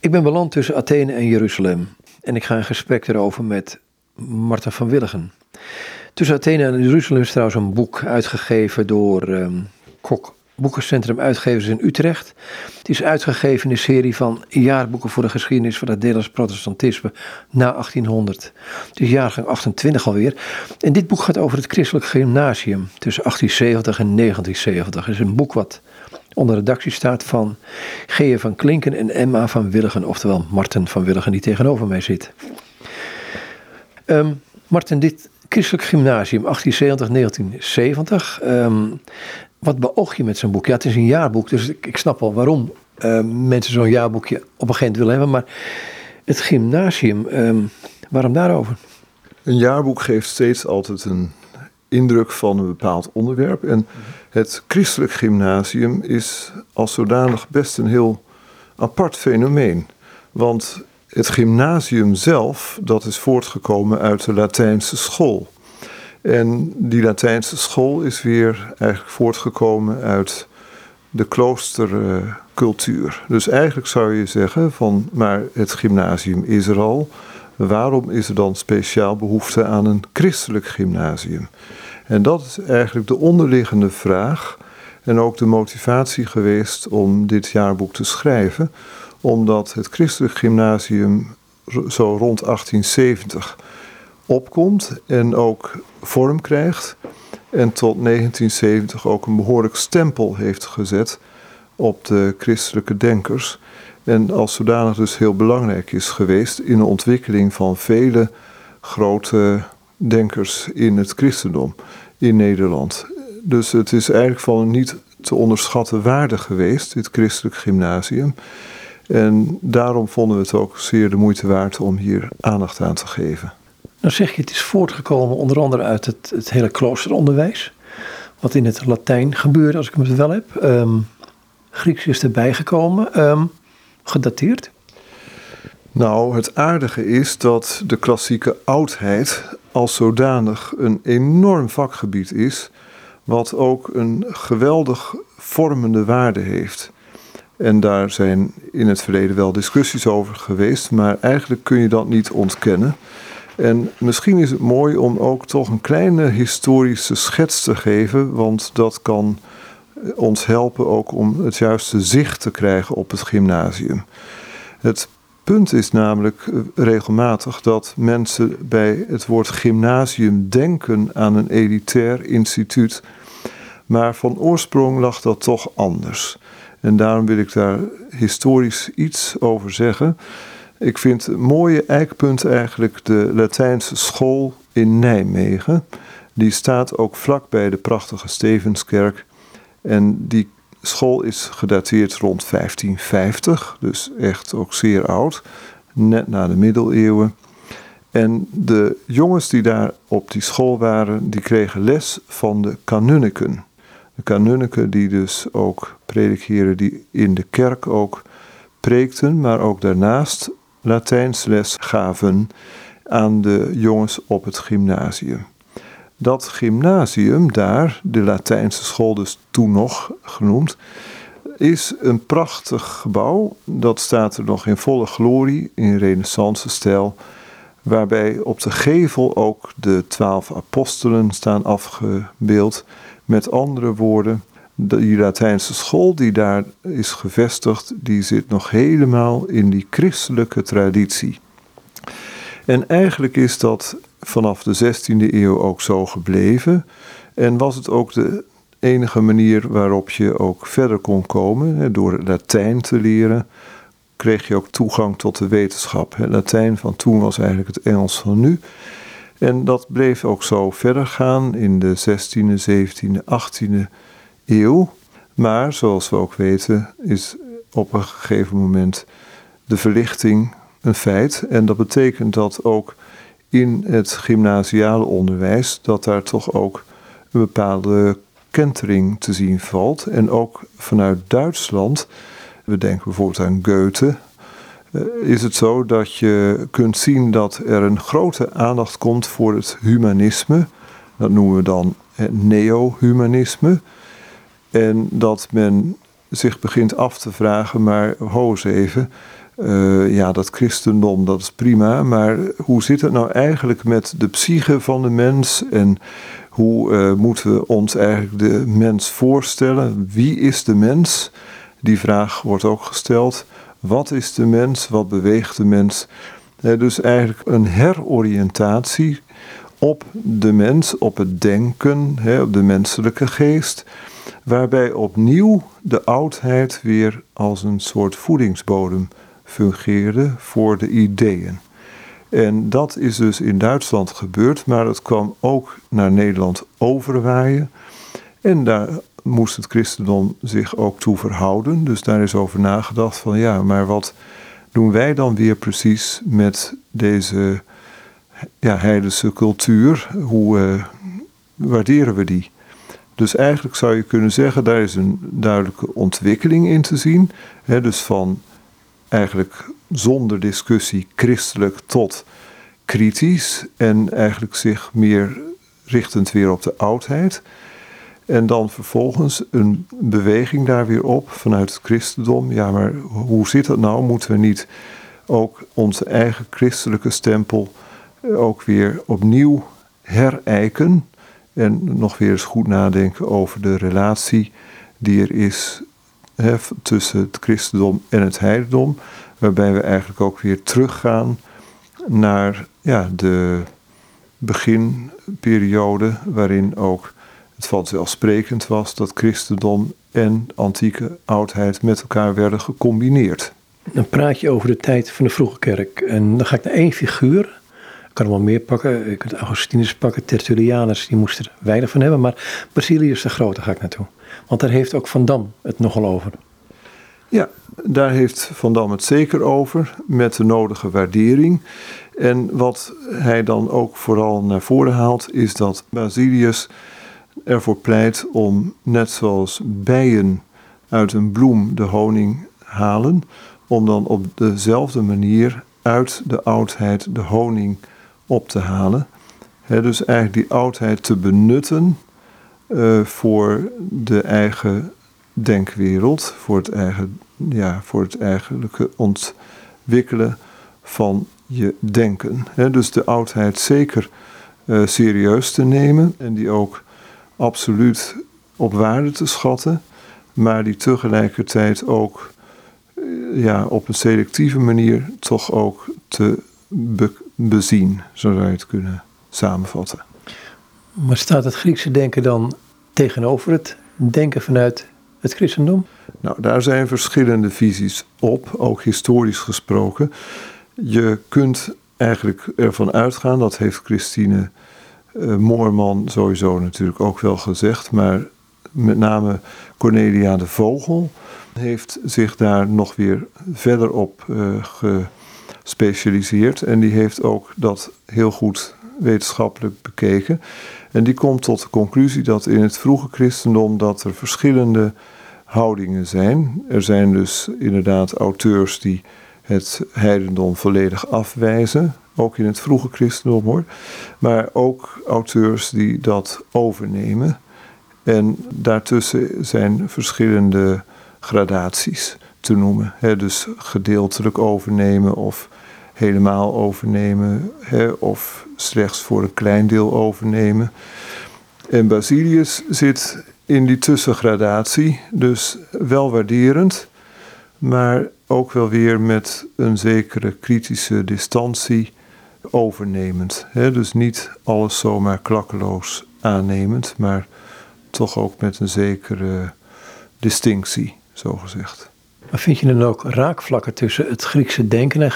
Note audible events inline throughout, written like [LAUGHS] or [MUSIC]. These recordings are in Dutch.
Ik ben beland tussen Athene en Jeruzalem en ik ga in gesprek erover met Marten van Willigen. Tussen Athene en Jeruzalem is trouwens een boek uitgegeven door um, Kok Boekencentrum Uitgevers in Utrecht. Het is uitgegeven in de serie van jaarboeken voor de geschiedenis van het Nederlands protestantisme na 1800. Het is jaargang 28 alweer. En dit boek gaat over het christelijk gymnasium tussen 1870 en 1970. Het is een boek wat onder redactie staat van G. van Klinken en Emma van Willigen, oftewel Marten van Willigen, die tegenover mij zit. Um, Marten, dit christelijk gymnasium 1870-1970. Um, wat beoog je met zo'n boek? Ja, het is een jaarboek, dus ik, ik snap wel waarom uh, mensen zo'n jaarboekje op een gegeven moment willen hebben. Maar het gymnasium, um, waarom daarover? Een jaarboek geeft steeds altijd een indruk van een bepaald onderwerp. En het christelijk gymnasium is als zodanig best een heel apart fenomeen. Want het gymnasium zelf, dat is voortgekomen uit de Latijnse school. En die Latijnse school is weer eigenlijk voortgekomen uit de kloostercultuur. Dus eigenlijk zou je zeggen van, maar het gymnasium is er al. Waarom is er dan speciaal behoefte aan een christelijk gymnasium? En dat is eigenlijk de onderliggende vraag en ook de motivatie geweest om dit jaarboek te schrijven, omdat het christelijk gymnasium zo rond 1870 opkomt en ook vorm krijgt. En tot 1970 ook een behoorlijk stempel heeft gezet op de christelijke denkers. En als zodanig dus heel belangrijk is geweest in de ontwikkeling van vele grote denkers in het christendom in Nederland. Dus het is eigenlijk van een niet te onderschatten waarde geweest, dit christelijk gymnasium. En daarom vonden we het ook zeer de moeite waard om hier aandacht aan te geven. Nou zeg je, het is voortgekomen onder andere uit het, het hele kloosteronderwijs. Wat in het Latijn gebeurde, als ik het wel heb. Um, Grieks is erbij gekomen. Um, gedateerd? Nou, het aardige is dat de klassieke oudheid als zodanig een enorm vakgebied is, wat ook een geweldig vormende waarde heeft. En daar zijn in het verleden wel discussies over geweest, maar eigenlijk kun je dat niet ontkennen. En misschien is het mooi om ook toch een kleine historische schets te geven, want dat kan ons helpen ook om het juiste zicht te krijgen op het gymnasium. Het punt is namelijk eh, regelmatig dat mensen bij het woord gymnasium denken aan een elitair instituut, maar van oorsprong lag dat toch anders. En daarom wil ik daar historisch iets over zeggen. Ik vind een mooie eikpunt eigenlijk de Latijnse school in Nijmegen. Die staat ook vlak bij de prachtige Stevenskerk. En die school is gedateerd rond 1550, dus echt ook zeer oud, net na de middeleeuwen. En de jongens die daar op die school waren, die kregen les van de kanunniken. De kanunniken die dus ook predikeren, die in de kerk ook preekten, maar ook daarnaast Latijns les gaven aan de jongens op het gymnasium. Dat gymnasium daar, de Latijnse school dus toen nog genoemd, is een prachtig gebouw. Dat staat er nog in volle glorie, in renaissance-stijl. Waarbij op de gevel ook de twaalf apostelen staan afgebeeld. Met andere woorden, die Latijnse school die daar is gevestigd, die zit nog helemaal in die christelijke traditie. En eigenlijk is dat vanaf de 16e eeuw ook zo gebleven. En was het ook de enige manier waarop je ook verder kon komen. Door Latijn te leren kreeg je ook toegang tot de wetenschap. Latijn van toen was eigenlijk het Engels van nu. En dat bleef ook zo verder gaan in de 16e, 17e, 18e eeuw. Maar zoals we ook weten, is op een gegeven moment de verlichting een feit. En dat betekent dat ook in het gymnasiale onderwijs, dat daar toch ook een bepaalde kentering te zien valt. En ook vanuit Duitsland, we denken bijvoorbeeld aan Goethe, eh, is het zo dat je kunt zien dat er een grote aandacht komt voor het humanisme. Dat noemen we dan neo-humanisme. En dat men zich begint af te vragen, maar ho eens even, eh, ja, dat christendom, dat is prima, maar hoe zit het nou eigenlijk met de psyche van de mens en hoe uh, moeten we ons eigenlijk de mens voorstellen? Wie is de mens? Die vraag wordt ook gesteld. Wat is de mens? Wat beweegt de mens? dus eigenlijk een heroriëntatie op de mens, op het denken, op de menselijke geest, waarbij opnieuw de oudheid weer als een soort voedingsbodem fungeerde voor de ideeën. En dat is dus in Duitsland gebeurd, maar het kwam ook naar Nederland overwaaien. En daar moest het christendom zich ook toe verhouden. Dus daar is over nagedacht van ja, maar wat doen wij dan weer precies met deze ja, heidense cultuur? Hoe uh, waarderen we die? Dus eigenlijk zou je kunnen zeggen, daar is een duidelijke ontwikkeling in te zien. dus van eigenlijk zonder discussie christelijk tot kritisch en eigenlijk zich meer richtend weer op de oudheid. En dan vervolgens een beweging daar weer op vanuit het christendom. Ja, maar hoe zit dat nou? Moeten we niet ook onze eigen christelijke stempel ook weer opnieuw herijken? En nog weer eens goed nadenken over de relatie die er is tussen het christendom en het heidendom. Waarbij we eigenlijk ook weer teruggaan naar ja, de beginperiode waarin ook het vanzelfsprekend was dat christendom en antieke oudheid met elkaar werden gecombineerd. Dan praat je over de tijd van de vroege kerk. En dan ga ik naar één figuur. Ik kan er wel meer pakken. Ik kan Augustinus pakken, Tertullianus, die moesten er weinig van hebben. Maar Basilius de Grote ga ik naartoe. Want daar heeft ook Van Dam het nogal over. Ja, daar heeft Van Dam het zeker over, met de nodige waardering. En wat hij dan ook vooral naar voren haalt, is dat Basilius ervoor pleit om, net zoals bijen uit een bloem de honing halen, om dan op dezelfde manier uit de oudheid de honing op te halen. dus eigenlijk die oudheid te benutten uh, voor de eigen denkwereld, voor het, eigen, ja, voor het eigenlijke ontwikkelen van je denken. dus de oudheid zeker uh, serieus te nemen en die ook absoluut op waarde te schatten, maar die tegelijkertijd ook eh, ja, op een selectieve manier toch ook te bezien, zo zou je het kunnen samenvatten. Maar staat het Griekse denken dan tegenover het denken vanuit het christendom? Nou, daar zijn verschillende visies op, ook historisch gesproken. Je kunt eigenlijk ervan uitgaan, dat heeft Christine uh, Moorman sowieso natuurlijk ook wel gezegd, maar met name Cornelia de Vogel heeft zich daar nog weer verder op uh, gespecialiseerd. En die heeft ook dat heel goed wetenschappelijk bekeken. En die komt tot de conclusie dat in het vroege christendom dat er verschillende houdingen zijn. Er zijn dus inderdaad auteurs die het heidendom volledig afwijzen, ook in het vroege christendom hoor, maar ook auteurs die dat overnemen. En daartussen zijn verschillende gradaties te noemen. dus gedeeltelijk overnemen of helemaal overnemen, of slechts voor een klein deel overnemen. En Basilius zit in die tussengradatie, dus wel waarderend, maar ook wel weer met een zekere kritische distantie overnemend. Dus niet alles zomaar klakkeloos aannemend, maar toch ook met een zekere distinctie, zo gezegd. Maar vind je dan ook raakvlakken tussen het Griekse denken en,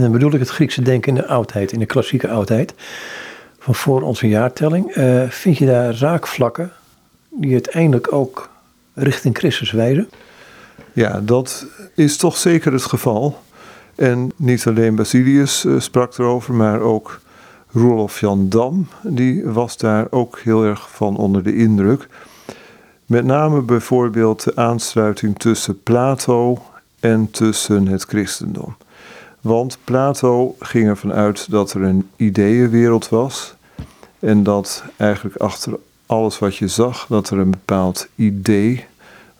dan bedoel ik het Griekse denken in de oudheid, in de klassieke oudheid, van voor onze jaartelling. Uh, vind je daar raakvlakken die uiteindelijk ook richting Christus wijzen? Ja, dat is toch zeker het geval. En niet alleen Basilius uh, sprak erover, maar ook Roelof Jan Dam, die was daar ook heel erg van onder de indruk. Met name bijvoorbeeld de aansluiting tussen Plato en tussen het christendom. Want Plato ging ervan uit dat er een ideeënwereld was en dat eigenlijk achter alles wat je zag, dat er een bepaald idee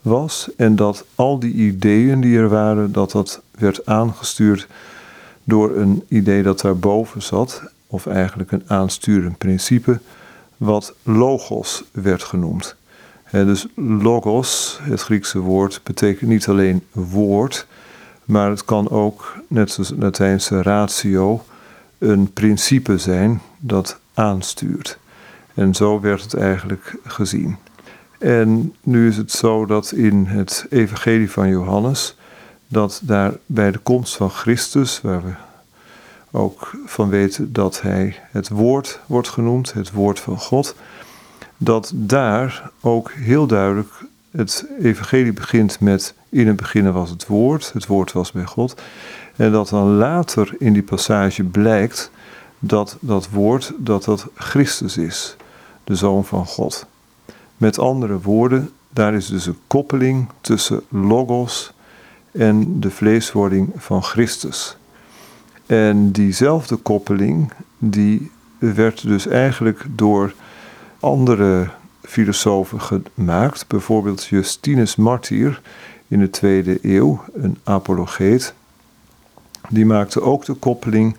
was en dat al die ideeën die er waren, dat dat werd aangestuurd door een idee dat daarboven zat, of eigenlijk een aansturend principe, wat logos werd genoemd. Dus logos, het Griekse woord, betekent niet alleen woord, maar het kan ook, net zoals het Latijnse ratio, een principe zijn dat aanstuurt. En zo werd het eigenlijk gezien. En nu is het zo dat in het Evangelie van Johannes, dat daar bij de komst van Christus, waar we ook van weten dat hij het woord wordt genoemd, het woord van God, dat daar ook heel duidelijk het evangelie begint met in het begin was het woord, het woord was bij God. En dat dan later in die passage blijkt dat dat woord, dat dat Christus is, de Zoon van God. Met andere woorden, daar is dus een koppeling tussen logos en de vleeswording van Christus. En diezelfde koppeling, die werd dus eigenlijk door andere filosofen gemaakt. Bijvoorbeeld Justinus Martyr in de tweede eeuw, een apologeet. Die maakte ook de koppeling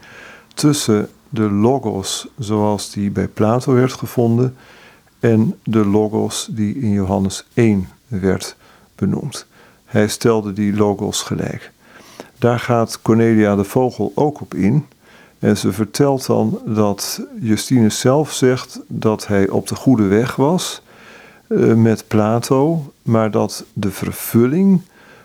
tussen de logos zoals die bij Plato werd gevonden en de logos die in Johannes 1 werd benoemd. Hij stelde die logos gelijk. Daar gaat Cornelia de Vogel ook op in. En ze vertelt dan dat Justinus zelf zegt dat hij op de goede weg was uh, met Plato, maar dat de vervulling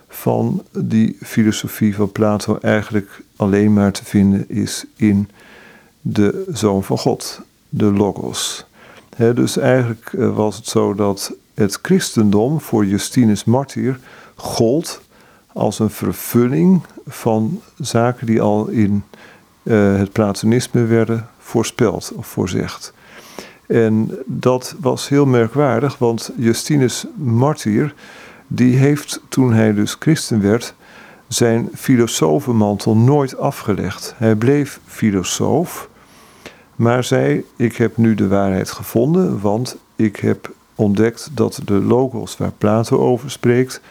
van die filosofie van Plato eigenlijk alleen maar te vinden is in de Zoon van God, de Logos. dus eigenlijk uh, was het zo dat het christendom voor Justinus Martyr gold als een vervulling van zaken die al in uh, het Platonisme werden voorspeld of voorzegd. En dat was heel merkwaardig, want Justinus Martyr, die heeft toen hij dus christen werd, zijn filosofenmantel nooit afgelegd. Hij bleef filosoof, maar zei: Ik heb nu de waarheid gevonden, want ik heb ontdekt dat de logos waar Plato over spreekt,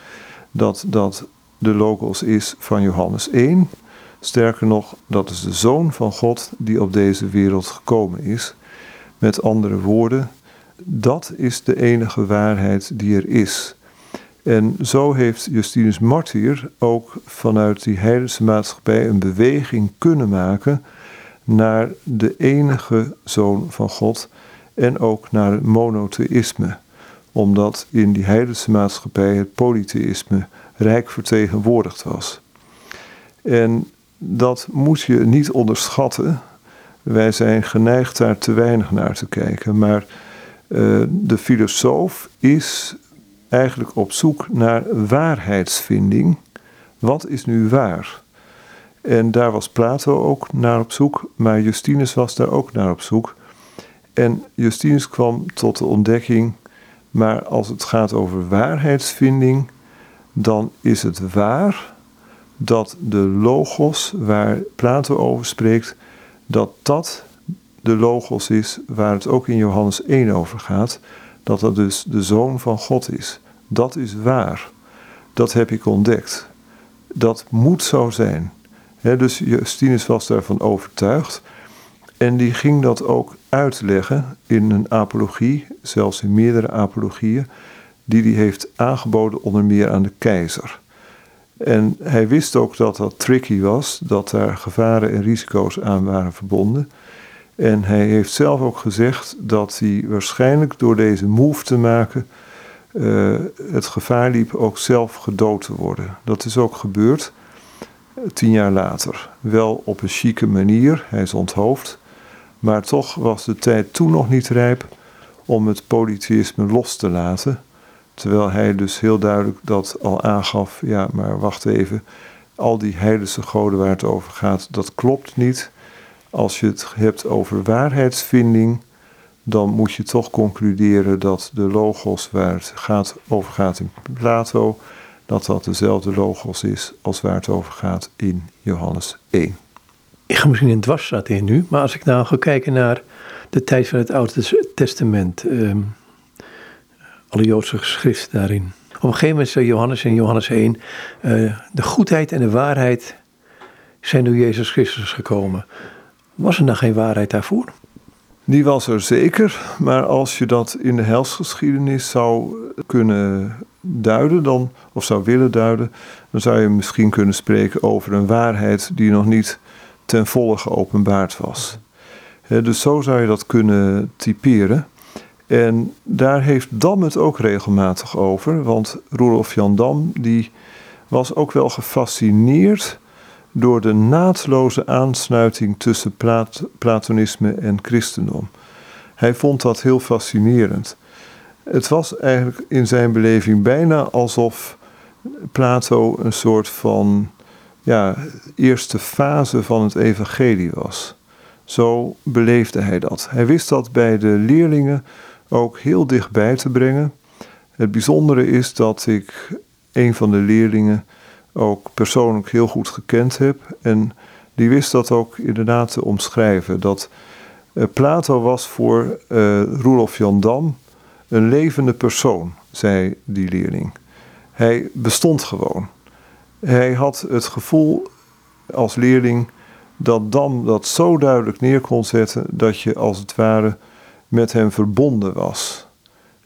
dat dat de logos is van Johannes 1. Sterker nog, dat is de Zoon van God die op deze wereld gekomen is. Met andere woorden, dat is de enige waarheid die er is. En zo heeft Justinus Martyr ook vanuit die heidense maatschappij een beweging kunnen maken naar de enige Zoon van God en ook naar het monotheïsme. Omdat in die heidense maatschappij het polytheïsme rijk vertegenwoordigd was. En dat moet je niet onderschatten. Wij zijn geneigd daar te weinig naar te kijken. Maar uh, de filosoof is eigenlijk op zoek naar waarheidsvinding. Wat is nu waar? En daar was Plato ook naar op zoek, maar Justinus was daar ook naar op zoek. En Justinus kwam tot de ontdekking, maar als het gaat over waarheidsvinding, dan is het waar dat de logos waar Plato over spreekt, dat dat de logos is waar het ook in Johannes 1 over gaat, dat dat dus de zoon van God is. Dat is waar. Dat heb ik ontdekt. Dat moet zo zijn. dus Justinus was daarvan overtuigd. En die ging dat ook uitleggen in een apologie, zelfs in meerdere apologieën, die hij heeft aangeboden onder meer aan de keizer. En hij wist ook dat dat tricky was, dat daar gevaren en risico's aan waren verbonden. En hij heeft zelf ook gezegd dat hij waarschijnlijk door deze move te maken uh, het gevaar liep ook zelf gedood te worden. Dat is ook gebeurd eh, tien jaar later. Wel op een chique manier, hij is onthoofd. Maar toch was de tijd toen nog niet rijp om het polytheïsme los te laten. Terwijl hij dus heel duidelijk dat al aangaf, ja, maar wacht even, al die heidense goden waar het over gaat, dat klopt niet. Als je het hebt over waarheidsvinding, dan moet je toch concluderen dat de logos waar het gaat, over gaat in Plato, dat dat dezelfde logos is als waar het over gaat in Johannes 1. Ik ga misschien in dwarsstraat in nu, maar als ik nou ga kijken naar de tijd van het Oude Testament, ehm, alle Joodse geschriften daarin. Op een gegeven moment zei Johannes in Johannes 1, uh, de goedheid en de waarheid zijn door Jezus Christus gekomen. Was er dan geen waarheid daarvoor? Die was er zeker, maar als je dat in de helsgeschiedenis zou kunnen duiden, dan, of zou willen duiden, dan zou je misschien kunnen spreken over een waarheid die nog niet ten volle geopenbaard was. dus zo zou je dat kunnen typeren. En daar heeft Dam het ook regelmatig over, want Roelof Jan Dam die was ook wel gefascineerd door de naadloze aansluiting tussen Platonisme en christendom. Hij vond dat heel fascinerend. Het was eigenlijk in zijn beleving bijna alsof Plato een soort van ja, eerste fase van het evangelie was. Zo beleefde hij dat. Hij wist dat bij de leerlingen ook heel dichtbij te brengen. Het bijzondere is dat ik een van de leerlingen ook persoonlijk heel goed gekend heb. En die wist dat ook inderdaad te omschrijven. Dat uh, Plato was voor uh, Roelof Jan Dam een levende persoon, zei die leerling. Hij bestond gewoon. Hij had het gevoel als leerling dat Dam dat zo duidelijk neer kon zetten dat je als het ware met hem verbonden was.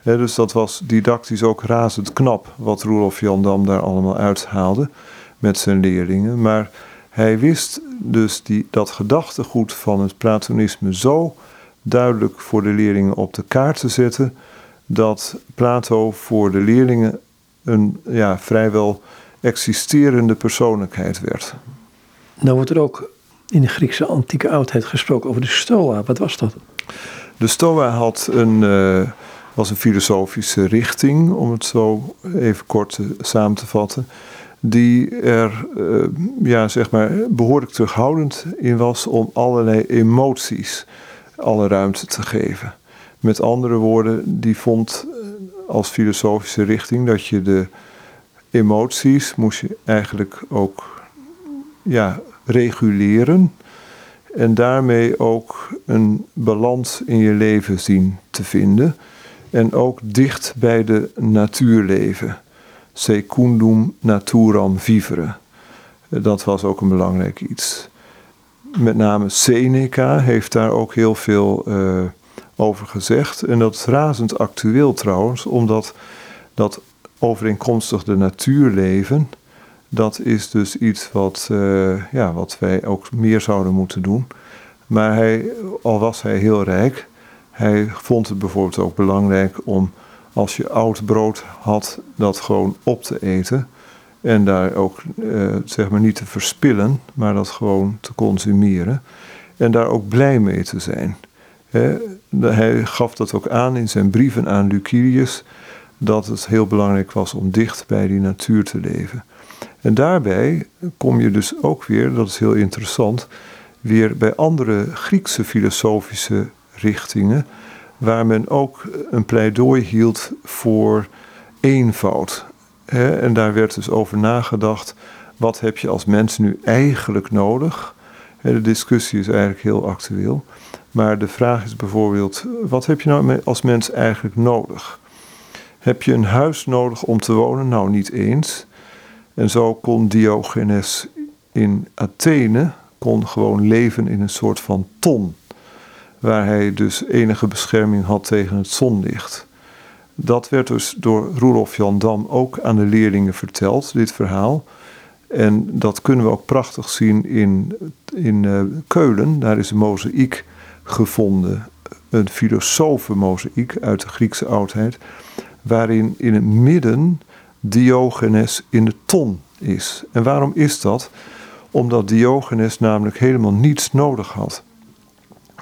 dus dat was didactisch ook razend knap wat Roelof Jan Dam daar allemaal uithaalde met zijn leerlingen. Maar hij wist dus die, dat gedachtegoed van het Platonisme zo duidelijk voor de leerlingen op de kaart te zetten, dat Plato voor de leerlingen een ja, vrijwel existerende persoonlijkheid werd. Nou wordt er ook in de Griekse antieke oudheid gesproken over de Stoa. Wat was dat? De Stoa had een, uh, was een filosofische richting, om het zo even kort samen te vatten, die er uh, ja, zeg maar behoorlijk terughoudend in was om allerlei emoties alle ruimte te geven. Met andere woorden, die vond eh, als filosofische richting dat je de emoties moest je eigenlijk ook ja, reguleren en daarmee ook een balans in je leven zien te vinden. En ook dicht bij de natuur leven. Secundum naturam vivere. Dat was ook een belangrijk iets. Met name Seneca heeft daar ook heel veel uh, over gezegd. En dat is razend actueel trouwens, omdat dat overeenkomstig de natuurleven dat is dus iets wat, uh, ja, wat wij ook meer zouden moeten doen. Maar hij, al was hij heel rijk, hij vond het bijvoorbeeld ook belangrijk om als je oud brood had, dat gewoon op te eten. En daar ook uh, zeg maar niet te verspillen, maar dat gewoon te consumeren. En daar ook blij mee te zijn. hij gaf dat ook aan in zijn brieven aan Lucilius, dat het heel belangrijk was om dicht bij die natuur te leven. En daarbij kom je dus ook weer, dat is heel interessant, weer bij andere Griekse filosofische richtingen, waar men ook een pleidooi hield voor eenvoud. En daar werd dus over nagedacht, wat heb je als mens nu eigenlijk nodig? De discussie is eigenlijk heel actueel. Maar de vraag is bijvoorbeeld, wat heb je nou als mens eigenlijk nodig? Heb je een huis nodig om te wonen? Nou, niet eens. En zo kon Diogenes in Athene kon gewoon leven in een soort van ton, waar hij dus enige bescherming had tegen het zonlicht. Dat werd dus door Roelof Jan Dam ook aan de leerlingen verteld, dit verhaal. En dat kunnen we ook prachtig zien in, in uh, Keulen. Daar is een mozaïek gevonden, een filosofenmozaïek uit de Griekse oudheid, waarin in het midden Diogenes in de ton is. En waarom is dat? Omdat Diogenes namelijk helemaal niets nodig had.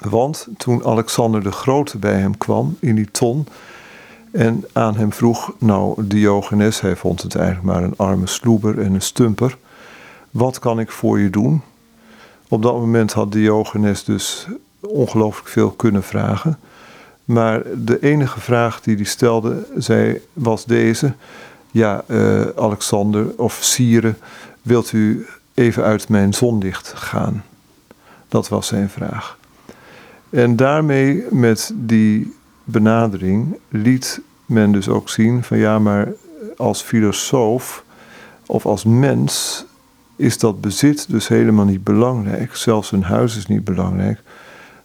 Want toen Alexander de Grote bij hem kwam in die ton en aan hem vroeg, nou Diogenes, hij vond het eigenlijk maar een arme sloeber en een stumper, wat kan ik voor je doen? Op dat moment had Diogenes dus ongelooflijk veel kunnen vragen. Maar de enige vraag die hij stelde zei, was deze: ja, uh, Alexander of Sire, wilt u even uit mijn zonlicht gaan? Dat was zijn vraag. En daarmee, met die benadering, liet men dus ook zien van ja, maar als filosoof of als mens is dat bezit dus helemaal niet belangrijk. Zelfs een huis is niet belangrijk.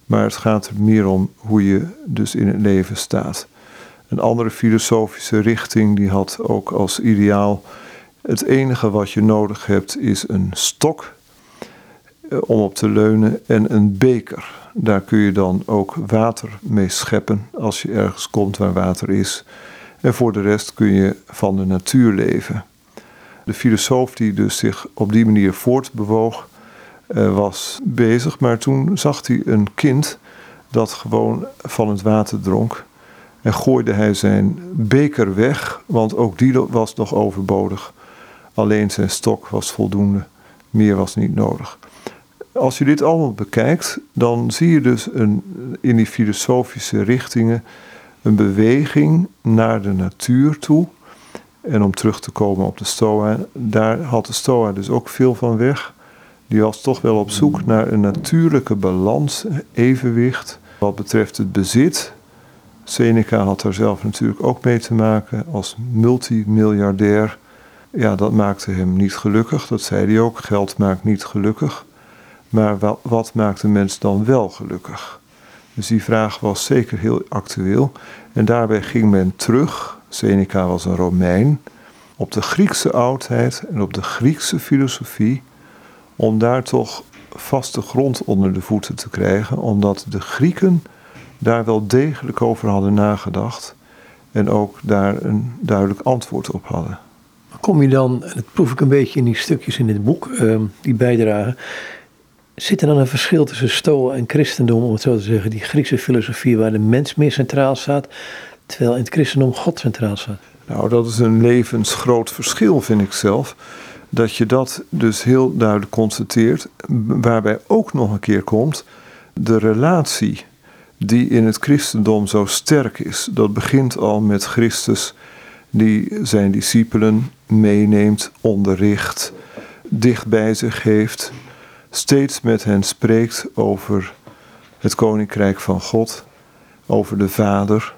Maar het gaat er meer om hoe je dus in het leven staat. Een andere filosofische richting die had ook als ideaal: het enige wat je nodig hebt is een stok eh, om op te leunen en een beker. Daar kun je dan ook water mee scheppen als je ergens komt waar water is. En voor de rest kun je van de natuur leven. De filosoof die dus zich op die manier voortbewoog, uh, was bezig. Maar toen zag hij een kind dat gewoon van het water dronk. En gooide hij zijn beker weg, want ook die was nog overbodig. Alleen zijn stok was voldoende, meer was niet nodig. Als je dit allemaal bekijkt, dan zie je dus een, in die filosofische richtingen een beweging naar de natuur toe. En om terug te komen op de Stoa, daar had de Stoa dus ook veel van weg. Die was toch wel op zoek naar een natuurlijke balans, evenwicht. Wat betreft het bezit. Seneca had daar zelf natuurlijk ook mee te maken als multimiljardair. Ja, dat maakte hem niet gelukkig. Dat zei hij ook. Geld maakt niet gelukkig. Maar wat maakt een mens dan wel gelukkig? Dus die vraag was zeker heel actueel. En daarbij ging men terug. Seneca was een Romein. Op de Griekse oudheid en op de Griekse filosofie. Om daar toch vaste grond onder de voeten te krijgen. Omdat de Grieken daar wel degelijk over hadden nagedacht. En ook daar een duidelijk antwoord op hadden. Kom je dan, en dat proef ik een beetje in die stukjes in dit boek, ehm, die bijdragen. Zit er dan een verschil tussen Stoa en christendom, om het zo te zeggen, die Griekse filosofie waar de mens meer centraal staat, terwijl in het christendom God centraal staat? Nou, dat is een levensgroot verschil, vind ik zelf. Dat je dat dus heel duidelijk constateert, waarbij ook nog een keer komt de relatie die in het christendom zo sterk is. Dat begint al met Christus, die zijn discipelen meeneemt, onderricht, dicht bij zich heeft, steeds met hen spreekt over het koninkrijk van God, over de Vader,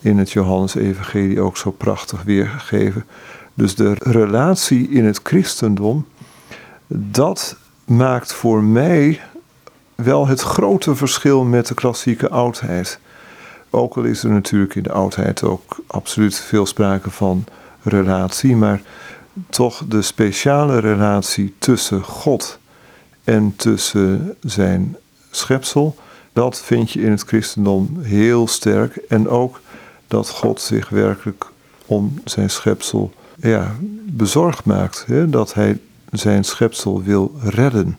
in het Johannes-evangelie ook zo prachtig weergegeven. Dus de relatie in het christendom, dat maakt voor mij wel het grote verschil met de klassieke oudheid. Ook al is er natuurlijk in de oudheid ook absoluut veel sprake van relatie, maar toch de speciale relatie tussen God en tussen zijn schepsel, dat vind je in het christendom heel sterk. En ook dat God zich werkelijk om zijn schepsel ja, bezorgd maakt. Hè? Dat hij zijn schepsel wil redden.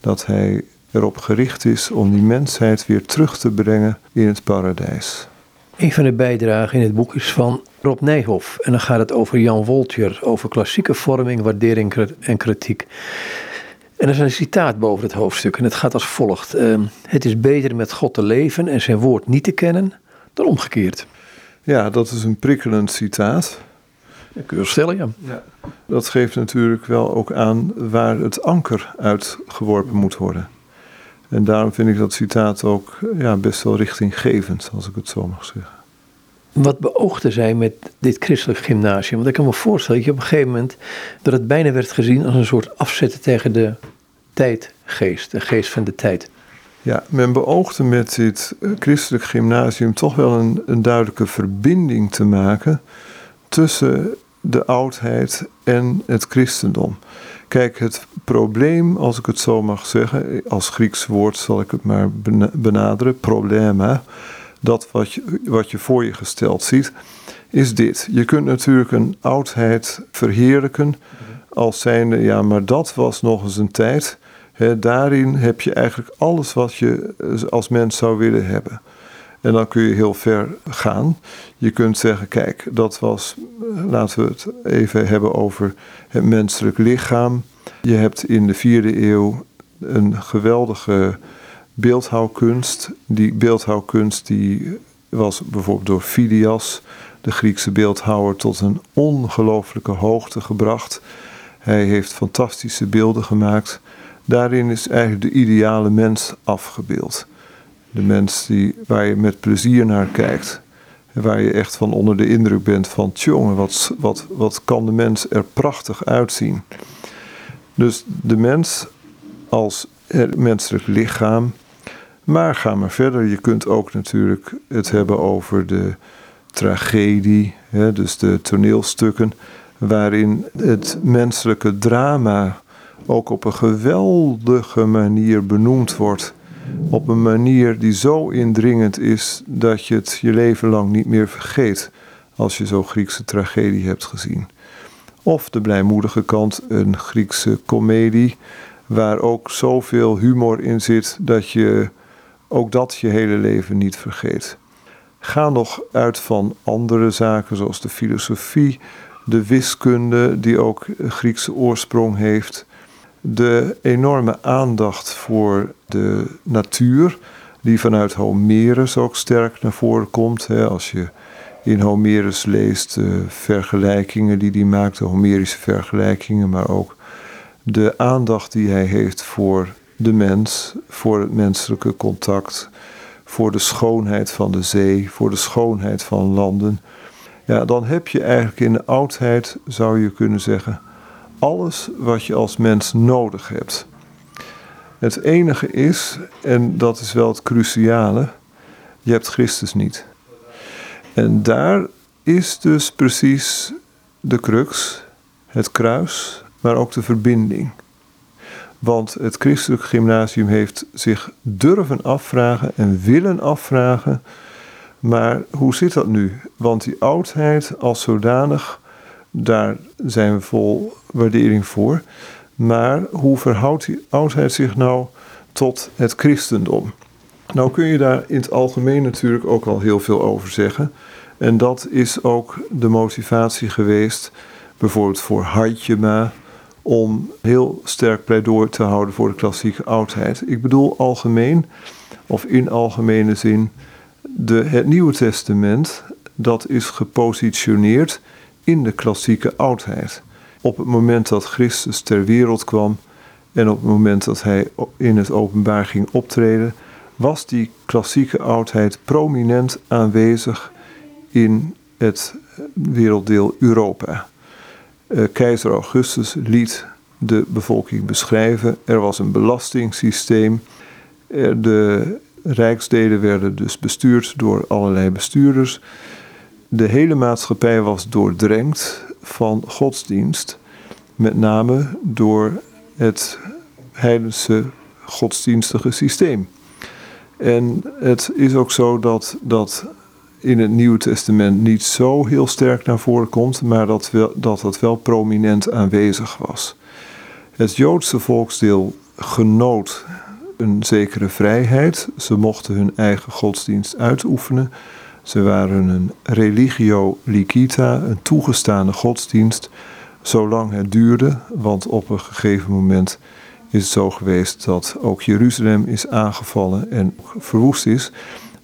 Dat hij erop gericht is om die mensheid weer terug te brengen in het paradijs. Een van de bijdragen in het boek is van Rob Nijhoff. En dan gaat het over Jan Woltjer, over klassieke vorming, waardering en kritiek. En er is een citaat boven het hoofdstuk en het gaat als volgt. Uh, het is beter met God te leven en zijn woord niet te kennen dan omgekeerd. Ja, dat is een prikkelend citaat. Dat kun je stellen, ja. ja. Dat geeft natuurlijk wel ook aan waar het anker uitgeworpen moet worden. En daarom vind ik dat citaat ook ja, best wel richtinggevend, als ik het zo mag zeggen. Wat beoogde zij met dit christelijk gymnasium? Want ik kan me voorstellen dat je op een gegeven moment dat het bijna werd gezien als een soort afzetten tegen de tijdgeest, de geest van de tijd. Ja, men beoogde met dit eh, christelijk gymnasium toch wel een, een duidelijke verbinding te maken tussen de oudheid en het christendom. Kijk, het probleem, als ik het zo mag zeggen, als Grieks woord zal ik het maar benaderen, problema, dat wat je, wat je voor je gesteld ziet, is dit. Je kunt natuurlijk een oudheid verheerlijken als zijnde, ja, maar dat was nog eens een tijd. daarin heb je eigenlijk alles wat je als mens zou willen hebben. En dan kun je heel ver gaan. Je kunt zeggen, kijk, dat was, laten we het even hebben over het menselijk lichaam. Je hebt in de vierde eeuw een geweldige beeldhouwkunst. Die beeldhouwkunst die was bijvoorbeeld door Phidias, de Griekse beeldhouwer, tot een ongelooflijke hoogte gebracht. Hij heeft fantastische beelden gemaakt. Daarin is eigenlijk de ideale mens afgebeeld. De mens die, waar je met plezier naar kijkt. Waar je echt van onder de indruk bent van, tjonge, wat, wat, wat kan de mens er prachtig uitzien. Dus de mens als menselijk lichaam. Maar ga maar verder. Je kunt ook natuurlijk het hebben over de tragedie, hè, dus de toneelstukken, waarin het menselijke drama ook op een geweldige manier benoemd wordt. Op een manier die zo indringend is dat je het je leven lang niet meer vergeet als je zo'n Griekse tragedie hebt gezien. Of de blijmoedige kant, een Griekse komedie, waar ook zoveel humor in zit dat je ook dat je hele leven niet vergeet. Ga nog uit van andere zaken zoals de filosofie, de wiskunde, die ook Griekse oorsprong heeft, de enorme aandacht voor de natuur, die vanuit Homerus ook sterk naar voren komt. Als je in Homerus leest de vergelijkingen die hij maakt, de Homerische vergelijkingen, maar ook de aandacht die hij heeft voor de mens, voor het menselijke contact, voor de schoonheid van de zee, voor de schoonheid van landen. Ja, dan heb je eigenlijk in de oudheid, zou je kunnen zeggen, alles wat je als mens nodig hebt. Het enige is, en dat is wel het cruciale, je hebt Christus niet. En daar is dus precies de crux, het kruis, maar ook de verbinding. Want het christelijk gymnasium heeft zich durven afvragen en willen afvragen. Maar hoe zit dat nu? Want die oudheid als zodanig, daar zijn we vol waardering voor. Maar hoe verhoudt die oudheid zich nou tot het christendom? Nou kun je daar in het algemeen natuurlijk ook al heel veel over zeggen. En dat is ook de motivatie geweest, bijvoorbeeld voor Hartjema, om heel sterk pleidooi te houden voor de klassieke oudheid. Ik bedoel algemeen, of in algemene zin, de, het Nieuwe Testament, dat is gepositioneerd in de klassieke oudheid. Op het moment dat Christus ter wereld kwam en op het moment dat hij in het openbaar ging optreden, was die klassieke oudheid prominent aanwezig in het werelddeel Europa. Eh, keizer Augustus liet de bevolking beschrijven. Er was een belastingssysteem. De rijksdelen werden dus bestuurd door allerlei bestuurders. De hele maatschappij was doordrenkt van godsdienst, met name door het heidense godsdienstige systeem. En het is ook zo dat dat in het Nieuwe Testament niet zo heel sterk naar voren komt, maar dat, wel, dat het wel prominent aanwezig was. Het Joodse volksdeel genoot een zekere vrijheid. Ze mochten hun eigen godsdienst uitoefenen. Ze waren een religio licita, een toegestane godsdienst, zolang het duurde, want op een gegeven moment is het zo geweest dat ook Jeruzalem is aangevallen en verwoest is.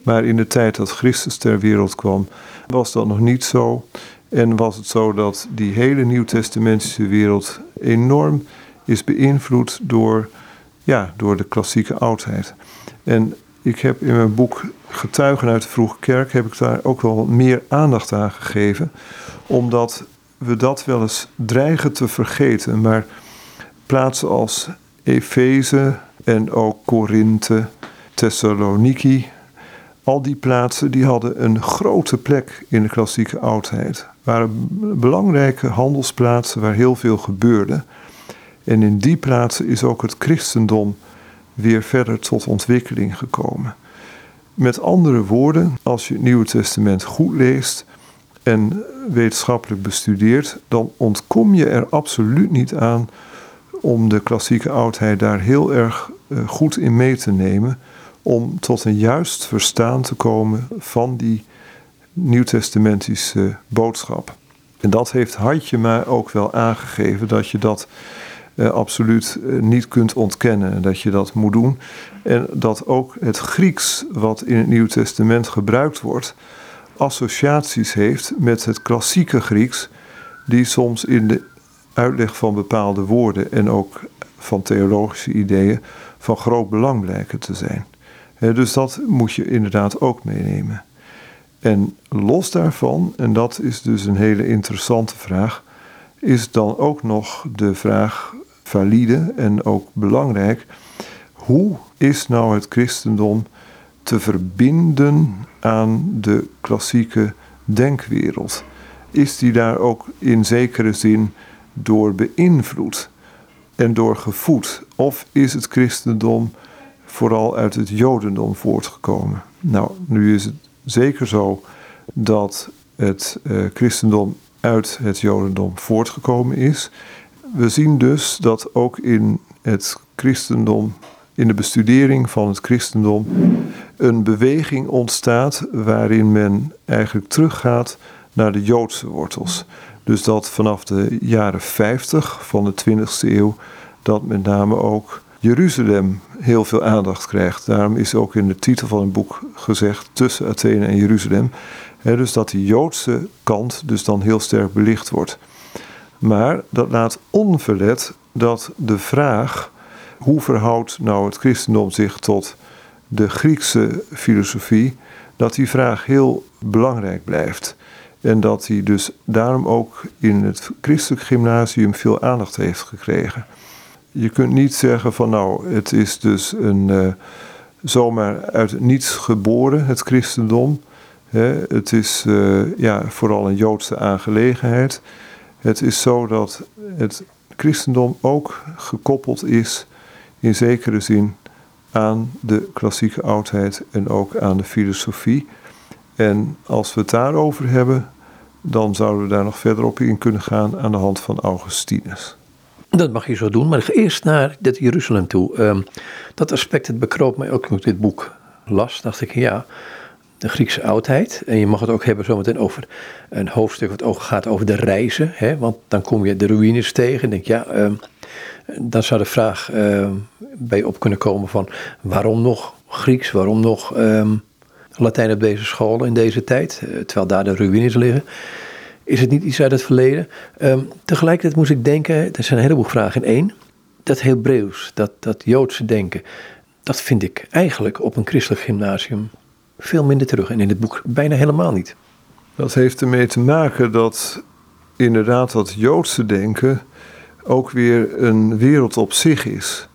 Maar in de tijd dat Christus ter wereld kwam, was dat nog niet zo. En was het zo dat die hele nieuwtestamentische wereld enorm is beïnvloed door, ja, door de klassieke oudheid. En ik heb in mijn boek Getuigen uit de Vroege Kerk heb ik daar ook wel meer aandacht aan gegeven. Omdat we dat wel eens dreigen te vergeten. Maar plaatsen als Efeze en ook Korinthe, Thessaloniki, al die plaatsen die hadden een grote plek in de klassieke oudheid. waren belangrijke handelsplaatsen waar heel veel gebeurde. En in die plaatsen is ook het christendom weer verder tot ontwikkeling gekomen. Met andere woorden, als je het Nieuwe Testament goed leest en wetenschappelijk bestudeert, dan ontkom je er absoluut niet aan om de klassieke oudheid daar heel erg eh, goed in mee te nemen om tot een juist verstaan te komen van die nieuwtestamentische boodschap. En dat heeft Hartje mij ook wel aangegeven, dat je dat absoluut eh, niet kunt ontkennen, dat je dat moet doen. En dat ook het Grieks, wat in het Nieuw Testament gebruikt wordt, associaties heeft met het klassieke Grieks, die soms in de uitleg van bepaalde woorden en ook van theologische ideeën van groot belang blijken te zijn dus dat moet je inderdaad ook meenemen. En los daarvan, en dat is dus een hele interessante vraag, is dan ook nog de vraag valide en ook belangrijk. Hoe is nou het christendom te verbinden aan de klassieke denkwereld? Is die daar ook in zekere zin door beïnvloed en door gevoed? Of is het christendom vooral uit het jodendom voortgekomen? Nou, nu is het zeker zo dat het uh, christendom uit het jodendom voortgekomen is. We zien dus dat ook in het christendom, in de bestudering van het christendom, een beweging ontstaat waarin men eigenlijk teruggaat naar de Joodse wortels. Dus dat vanaf de jaren 50 van de 20e eeuw, dat met name ook Jeruzalem heel veel aandacht krijgt. Daarom is ook in de titel van het boek gezegd tussen Athene en Jeruzalem. dus dat die Joodse kant dus dan heel sterk belicht wordt. Maar dat laat onverlet dat de vraag hoe verhoudt nou het christendom zich tot de Griekse filosofie, dat die vraag heel belangrijk blijft. En dat hij dus daarom ook in het christelijk gymnasium veel aandacht heeft gekregen. Je kunt niet zeggen van nou, het is dus een uh, zomaar uit niets geboren, het christendom. het is uh, ja, vooral een Joodse aangelegenheid. Het is zo dat het christendom ook gekoppeld is in zekere zin aan de klassieke oudheid en ook aan de filosofie. En als we het daarover hebben, dan zouden we daar nog verder op in kunnen gaan aan de hand van Augustinus. Dat mag je zo doen, maar eerst naar dit Jeruzalem toe. Um, dat aspect, het bekroop mij ook toen ik dit boek las. Dacht ik, ja, de Griekse oudheid. En je mag het ook hebben zometeen over een hoofdstuk wat ook gaat over de reizen. Hè? Want dan kom je de ruïnes tegen en denk ja, um, dan zou de vraag uh, bij op kunnen komen van waarom nog Grieks, waarom nog um, Latijn op deze scholen in deze tijd, uh, terwijl daar de ruïnes liggen. Is het niet iets uit het verleden? Um, tegelijkertijd moest ik denken, er zijn een heleboel vragen in één. Dat Hebreeuws, dat, dat Joodse denken, dat vind ik eigenlijk op een christelijk gymnasium veel minder terug. En in het boek bijna helemaal niet. Dat heeft ermee te maken dat inderdaad dat Joodse denken ook weer een wereld op zich is.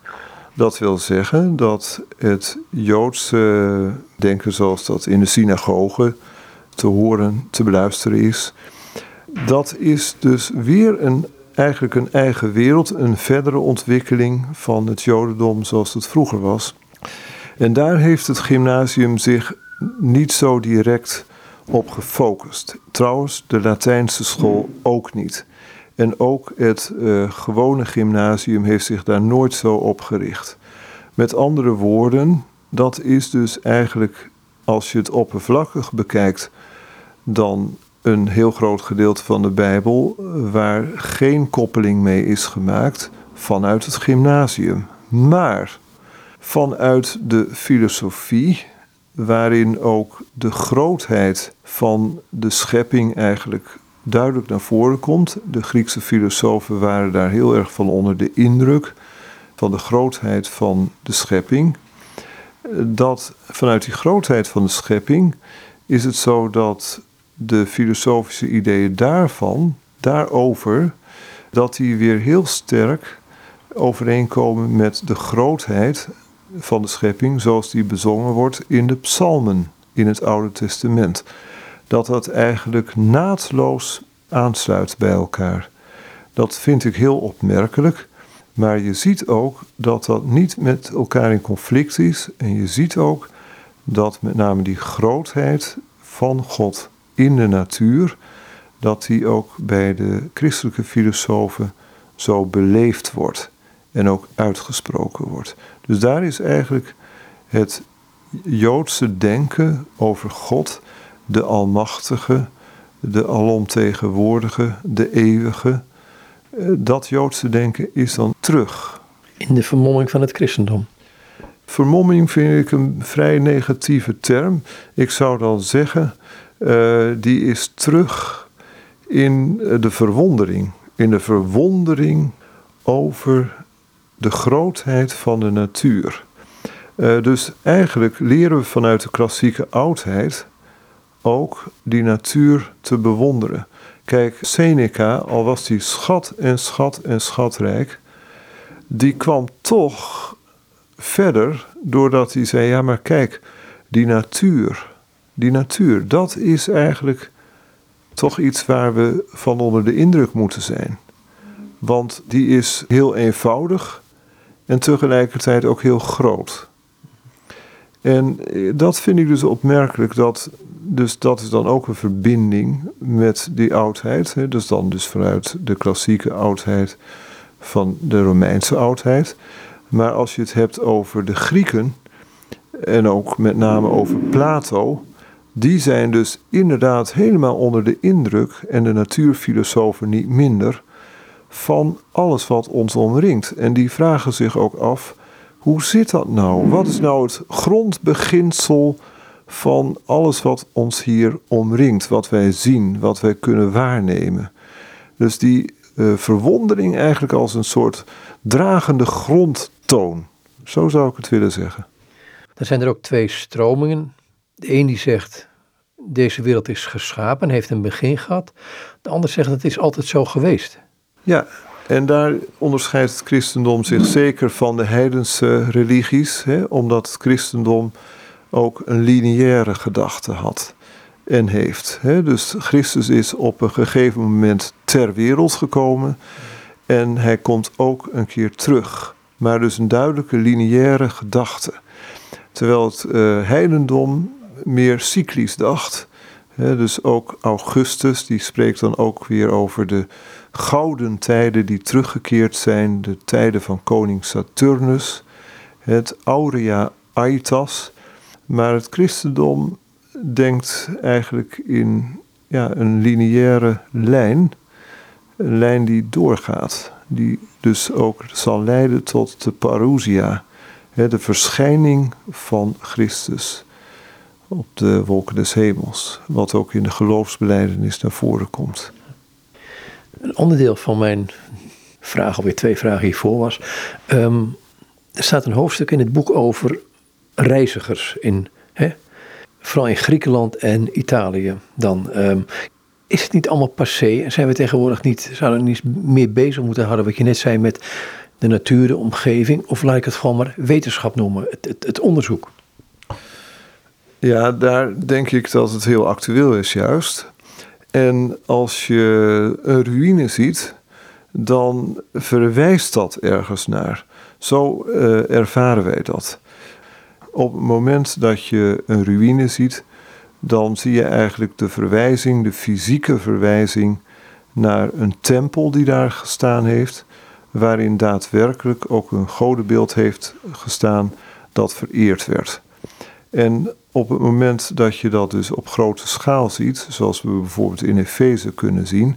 Dat wil zeggen dat het Joodse denken zoals dat in de synagoge te horen, te beluisteren is, dat is dus weer een, eigenlijk een eigen wereld, een verdere ontwikkeling van het Jodendom zoals het vroeger was. En daar heeft het gymnasium zich niet zo direct op gefocust. Trouwens, de Latijnse school ook niet. En ook het uh, gewone gymnasium heeft zich daar nooit zo op gericht. Met andere woorden, dat is dus eigenlijk, als je het oppervlakkig bekijkt, dan een heel groot gedeelte van de Bijbel waar geen koppeling mee is gemaakt vanuit het gymnasium. Maar vanuit de filosofie, waarin ook de grootheid van de schepping eigenlijk duidelijk naar voren komt. De Griekse filosofen waren daar heel erg van onder de indruk van de grootheid van de schepping. Dat vanuit die grootheid van de schepping is het zo dat de filosofische ideeën daarvan, daarover, dat die weer heel sterk overeenkomen met de grootheid van de schepping zoals die bezongen wordt in de psalmen in het Oude Testament. Dat dat eigenlijk naadloos aansluit bij elkaar. Dat vind ik heel opmerkelijk. Maar je ziet ook dat dat niet met elkaar in conflict is. En je ziet ook dat met name die grootheid van God in de natuur, dat die ook bij de christelijke filosofen zo beleefd wordt en ook uitgesproken wordt. Dus daar is eigenlijk het Joodse denken over God, de Almachtige, de Alomtegenwoordige, de Eeuwige. Eh, dat Joodse denken is dan terug. In de vermomming van het christendom. Vermomming vind ik een vrij negatieve term. Ik zou dan zeggen, uh, die is terug in eh, de verwondering. In de verwondering over de grootheid van de natuur. Uh, dus eigenlijk leren we vanuit de klassieke oudheid ook die natuur te bewonderen. Kijk, Seneca, al was hij schat en schat en schatrijk, die kwam toch verder doordat hij zei: Ja, maar kijk, die natuur, die natuur, dat is eigenlijk toch iets waar we van onder de indruk moeten zijn. Want die is heel eenvoudig en tegelijkertijd ook heel groot. En eh, dat vind ik dus opmerkelijk. Dat, dus dat is dan ook een verbinding met die oudheid. Hè. Dus dan dus vanuit de klassieke oudheid van de Romeinse oudheid. Maar als je het hebt over de Grieken en ook met name over Plato, die zijn dus inderdaad helemaal onder de indruk, en de natuurfilosofen niet minder, van alles wat ons omringt. En die vragen zich ook af, hoe zit dat nou? Wat is nou het grondbeginsel van alles wat ons hier omringt, wat wij zien, wat wij kunnen waarnemen? Dus die uh, verwondering eigenlijk als een soort dragende grondtoon. Zo zou ik het willen zeggen. Dan zijn er ook twee stromingen. De een die zegt, deze wereld is geschapen, heeft een begin gehad. De ander zegt, het is altijd zo geweest. Ja, en daar onderscheidt het christendom zich zeker van de heidense religies, hè, omdat het christendom ook een lineaire gedachte had en heeft. Hè. Dus Christus is op een gegeven moment ter wereld gekomen en hij komt ook een keer terug. Maar dus een duidelijke lineaire gedachte. Terwijl het uh, heidendom meer cyclisch dacht. dus ook Augustus, die spreekt dan ook weer over de gouden tijden die teruggekeerd zijn, de tijden van koning Saturnus, het Aurea Aetas. Maar het christendom denkt eigenlijk in ja, een lineaire lijn, een lijn die doorgaat, die dus ook zal leiden tot de parousia, de verschijning van Christus op de wolken des hemels, wat ook in de geloofsbeleidenis naar voren komt. Een onderdeel van mijn vraag, alweer twee vragen hiervoor was. Ehm, er staat een hoofdstuk in het boek over reizigers in, hè, vooral in Griekenland en Italië. Dan ehm, is het niet allemaal passé en zijn we tegenwoordig niet, zouden we niet meer bezig moeten houden, wat je net zei, met de natuur, de omgeving, of laat ik het gewoon maar wetenschap noemen, het, het, het onderzoek? Ja, daar denk ik dat het heel actueel is, juist. En als je een ruïne ziet, dan verwijst dat ergens naar. Zo uh, ervaren wij dat. Op het moment dat je een ruïne ziet, dan zie je eigenlijk de verwijzing, de fysieke verwijzing naar een tempel die daar gestaan heeft, waarin daadwerkelijk ook een godenbeeld heeft gestaan dat vereerd werd. En op het moment dat je dat dus op grote schaal ziet, zoals we bijvoorbeeld in Efeze kunnen zien.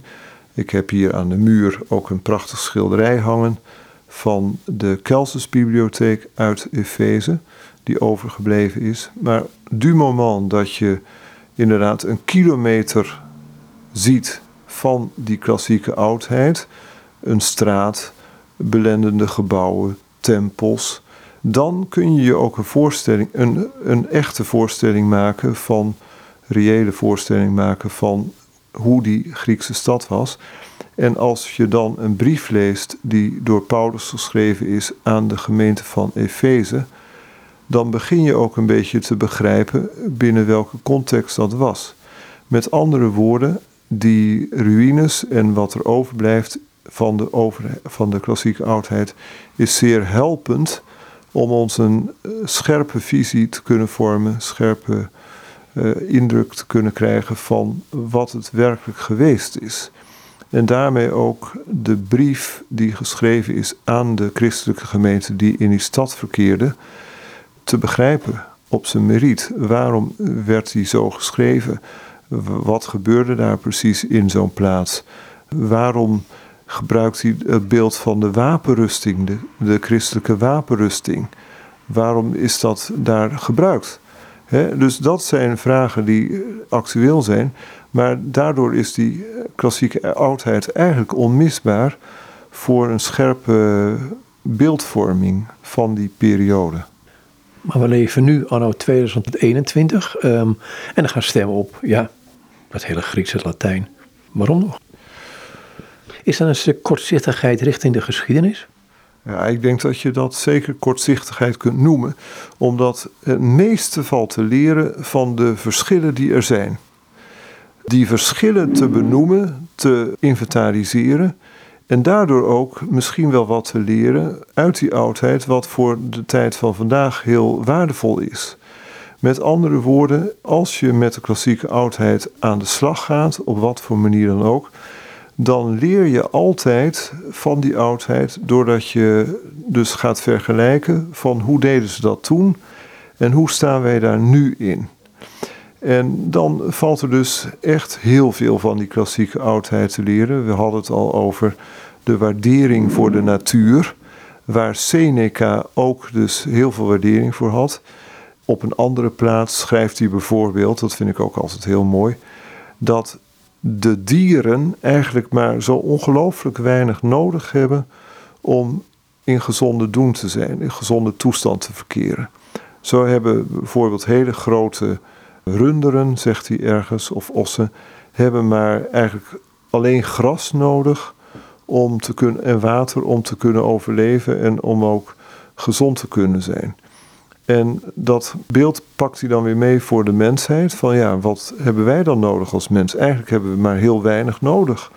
Ik heb hier aan de muur ook een prachtig schilderij hangen van de Celsusbibliotheek uit Efeze, die overgebleven is. Maar du moment dat je inderdaad een kilometer ziet van die klassieke oudheid, een straat, belendende gebouwen, tempels, dan kun je je ook een voorstelling, een, een echte voorstelling maken van, reële voorstelling maken van hoe die Griekse stad was. En als je dan een brief leest die door Paulus geschreven is aan de gemeente van Efeze, dan begin je ook een beetje te begrijpen binnen welke context dat was. Met andere woorden, die ruïnes en wat er overblijft van de, over, van de klassieke oudheid is zeer helpend om ons een eh, scherpe visie te kunnen vormen, scherpe uh, indruk te kunnen krijgen van wat het werkelijk geweest is. En daarmee ook de brief die geschreven is aan de christelijke gemeente die in die stad verkeerde, te begrijpen op zijn meriet. Waarom werd die zo geschreven? Wat gebeurde daar precies in zo'n plaats? Waarom gebruikt hij het beeld van de wapenrusting, de, christelijke wapenrusting. Waarom is dat daar gebruikt? dus dat zijn vragen die actueel zijn, maar daardoor is die klassieke oudheid eigenlijk onmisbaar voor een scherpe beeldvorming van die periode. Maar we leven nu anno 2021 ehm, en dan gaan stemmen op, ja, dat hele Griekse Latijn. Waarom nog? Is dat een stuk kortzichtigheid richting de geschiedenis? Ja, ik denk dat je dat zeker kortzichtigheid kunt noemen, omdat het meeste valt te leren van de verschillen die er zijn. Die verschillen te benoemen, te inventariseren en daardoor ook misschien wel wat te leren uit die oudheid, wat voor de tijd van vandaag heel waardevol is. Met andere woorden, als je met de klassieke oudheid aan de slag gaat, op wat voor manier dan ook, dan leer je altijd van die oudheid doordat je dus gaat vergelijken van hoe deden ze dat toen en hoe staan wij daar nu in. En dan valt er dus echt heel veel van die klassieke oudheid te leren. We hadden het al over de waardering voor de natuur, waar Seneca ook dus heel veel waardering voor had. Op een andere plaats schrijft hij bijvoorbeeld, dat vind ik ook altijd heel mooi, dat de dieren eigenlijk maar zo ongelooflijk weinig nodig hebben om in gezonde doen te zijn, in gezonde toestand te verkeren. Zo hebben bijvoorbeeld hele grote runderen, zegt hij ergens, of ossen, hebben maar eigenlijk alleen gras nodig om te kunnen, en water om te kunnen overleven en om ook gezond te kunnen zijn. En dat beeld pakt hij dan weer mee voor de mensheid. Van ja, wat hebben wij dan nodig als mens? Eigenlijk hebben we maar heel weinig nodig.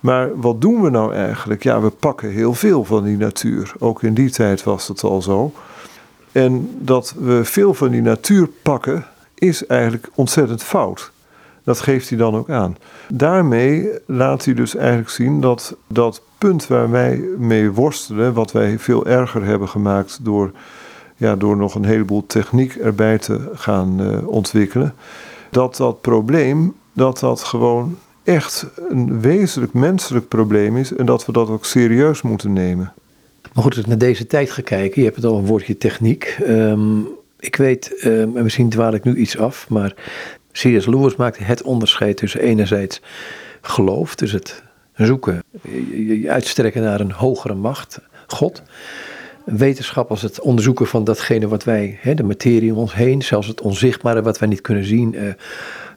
Maar wat doen we nou eigenlijk? Ja, we pakken heel veel van die natuur. Ook in die tijd was het al zo. En dat we veel van die natuur pakken, is eigenlijk ontzettend fout. Dat geeft hij dan ook aan. Daarmee laat hij dus eigenlijk zien dat dat punt waar wij mee worstelen, wat wij veel erger hebben gemaakt door ja, door nog een heleboel techniek erbij te gaan uh, ontwikkelen, dat dat probleem, dat dat gewoon echt een wezenlijk menselijk probleem is en dat we dat ook serieus moeten nemen. Maar goed, als naar deze tijd gekeken, je hebt het al een woordje techniek. Um, ik weet, um, en misschien dwaal ik nu iets af, maar C.S. Lewis maakt het onderscheid tussen enerzijds geloof, dus het zoeken, je uitstrekken naar een hogere macht, God wetenschap als het onderzoeken van datgene wat wij, hè, de materie om ons heen, zelfs het onzichtbare wat wij niet kunnen zien, eh,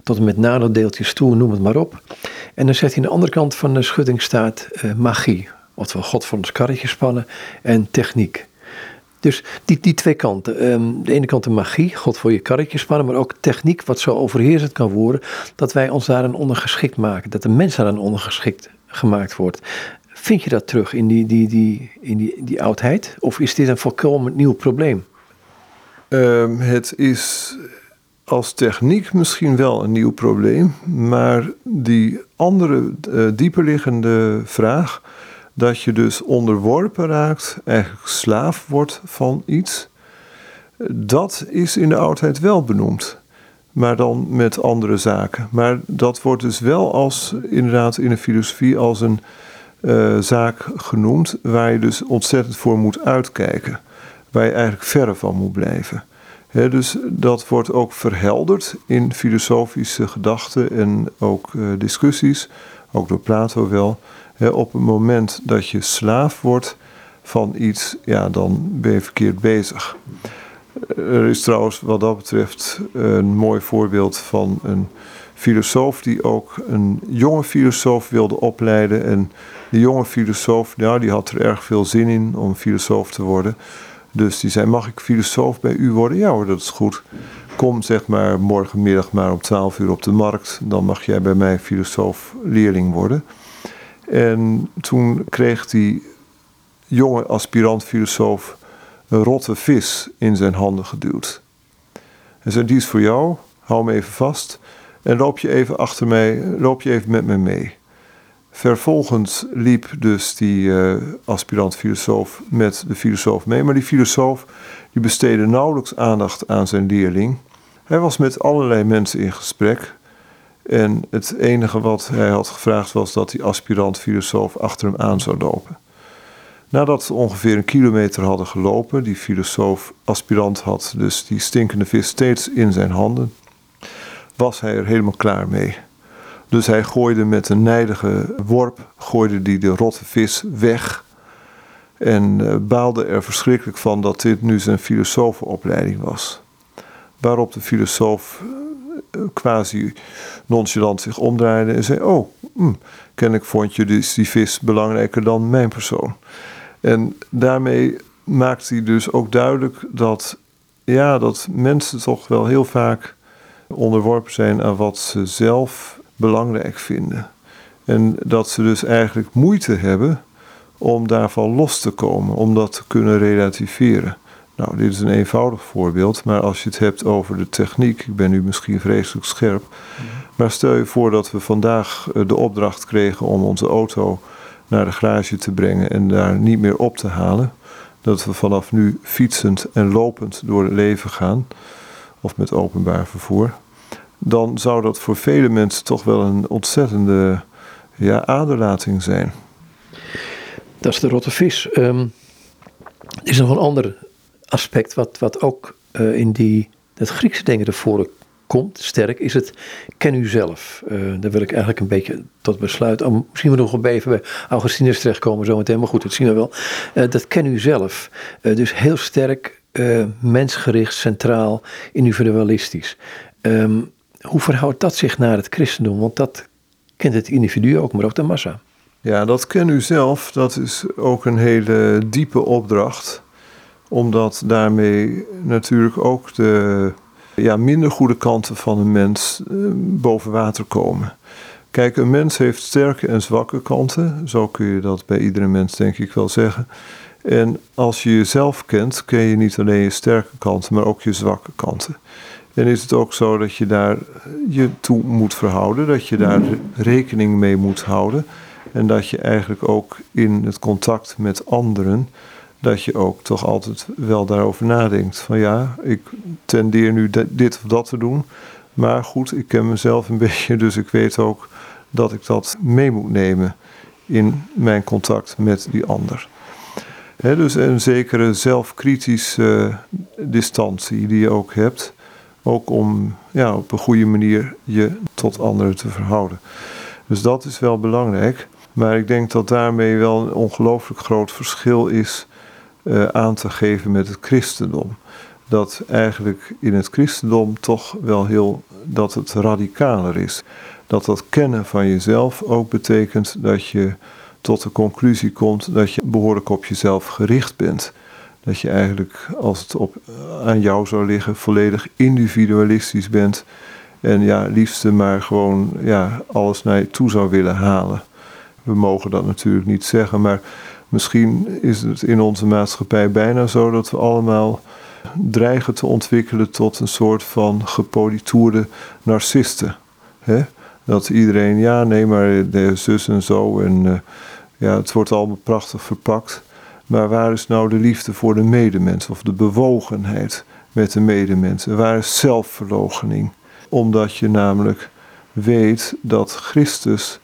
tot en met nanodeeltjes toe, noem het maar op. En dan zegt hij aan de andere kant van de schutting staat eh, magie, oftewel God voor ons karretje spannen en techniek. Dus die, die twee kanten. Um, de ene kant de magie, God voor je karretje spannen, maar ook techniek wat zo overheersend kan worden, dat wij ons daarin ondergeschikt maken, dat de mens daarin ondergeschikt gemaakt wordt. Vind je dat terug in die, die, die, in die, die oudheid? Of is dit een volkomen nieuw probleem? Um, het is als techniek misschien wel een nieuw probleem, maar die andere uh, dieperliggende vraag, dat je dus onderworpen raakt, eigenlijk slaaf wordt van iets, dat is in de oudheid wel benoemd. Maar dan met andere zaken. Maar dat wordt dus wel als, inderdaad in de filosofie, als een uh, zaak genoemd waar je dus ontzettend voor moet uitkijken. Waar je eigenlijk verre van moet blijven. dus dat wordt ook verhelderd in filosofische gedachten en ook uh, discussies, ook door Plato wel. op het moment dat je slaaf wordt van iets, ja, dan ben je verkeerd bezig. Er is trouwens wat dat betreft een mooi voorbeeld van een filosoof die ook een jonge filosoof wilde opleiden. En die jonge filosoof, nou, die had er erg veel zin in om filosoof te worden. Dus die zei, mag ik filosoof bij u worden? Ja hoor, dat is goed. Kom zeg maar morgenmiddag maar om 12 uur op de markt. Dan mag jij bij mij filosoof leerling worden. En toen kreeg die jonge aspirant filosoof een rotte vis in zijn handen geduwd. Hij zei, die is voor jou, hou me even vast. En loop je even achter mij, loop je even met me mee. Vervolgens liep dus die uh, aspirant-filosoof met de filosoof mee. Maar die filosoof die besteedde nauwelijks aandacht aan zijn leerling. Hij was met allerlei mensen in gesprek. En het enige wat hij had gevraagd was dat die aspirant-filosoof achter hem aan zou lopen. Nadat ze ongeveer een kilometer hadden gelopen, die filosoof-aspirant had dus die stinkende vis steeds in zijn handen was hij er helemaal klaar mee. Dus hij gooide met een nijdige worp gooide die de rotte vis weg. En uh, baalde er verschrikkelijk van dat dit nu zijn filosofenopleiding was. Waarop de filosoof uh, quasi nonchalant zich omdraaide en zei: Oh, hm, kennelijk vond je dus die vis belangrijker dan mijn persoon. En daarmee maakt hij dus ook duidelijk dat, ja, dat mensen toch wel heel vaak onderworpen zijn aan wat ze zelf belangrijk vinden. En dat ze dus eigenlijk moeite hebben om daarvan los te komen, om dat te kunnen relativeren. Nou, dit is een eenvoudig voorbeeld, maar als je het hebt over de techniek, ik ben nu misschien vreselijk scherp, maar stel je voor dat we vandaag eh, de opdracht kregen om onze auto naar de garage te brengen en daar niet meer op te halen. Dat we vanaf nu fietsend en lopend door het leven gaan, of met openbaar vervoer. Dan zou dat voor vele mensen toch wel een ontzettende ja, aderlating zijn. Dat is de rotte vis. Um, er is nog een ander aspect wat, wat ook uh, in die, dat Griekse denken ervoor komt, sterk, is het ken u zelf. Uh, daar wil ik eigenlijk een beetje tot besluit. Oh, misschien we nog een even bij Augustinus terechtkomen zometeen, maar goed, dat zien we wel. Uh, dat ken u zelf. dus heel sterk mensgericht, centraal, individualistisch. Um, hoe verhoudt dat zich naar het christendom? Want dat kent het individu ook, maar ook de massa. Ja, dat ken u zelf. Dat is ook een hele diepe opdracht. Omdat daarmee natuurlijk ook de ja, minder goede kanten van een mens eh, boven water komen. Kijk, een mens heeft sterke en zwakke kanten. Zo kun je dat bij iedere mens denk ik wel zeggen. En als je jezelf kent, ken je niet alleen je sterke kanten, maar ook je zwakke kanten. En is het ook zo dat je daar je toe moet verhouden, dat je daar rekening mee moet houden. En dat je eigenlijk ook in het contact met anderen, dat je ook toch altijd wel daarover nadenkt. Van ja, ik tendeer nu dit of dat te doen. Maar goed, ik ken mezelf een [LAUGHS] beetje, dus ik weet ook dat ik dat mee moet nemen in mijn contact met die ander. dus een zekere zelfkritische distantie die je ook hebt. Ook om ja, op een goede manier je tot anderen te verhouden. Dus dat is wel belangrijk. Maar ik denk dat daarmee wel een ongelooflijk groot verschil is uh, aan te geven met het christendom. Dat eigenlijk in het christendom toch wel heel dat het radicaler is. Dat dat kennen van jezelf ook betekent dat je tot de conclusie komt dat je behoorlijk op jezelf gericht bent. Dat je eigenlijk, als het op, aan jou zou liggen, volledig individualistisch bent. En ja, liefste maar gewoon ja, alles naar je toe zou willen halen. We mogen dat natuurlijk niet zeggen, maar misschien is het in onze maatschappij bijna zo dat we allemaal dreigen te ontwikkelen tot een soort van gepolitoerde narcisten. Dat iedereen, ja, nee, maar de zus en zo. En uh, ja, het wordt allemaal prachtig verpakt. Maar waar is nou de liefde voor de medemens of de bewogenheid met de medemens? waar is zelfverloochening? Omdat je namelijk weet dat Christus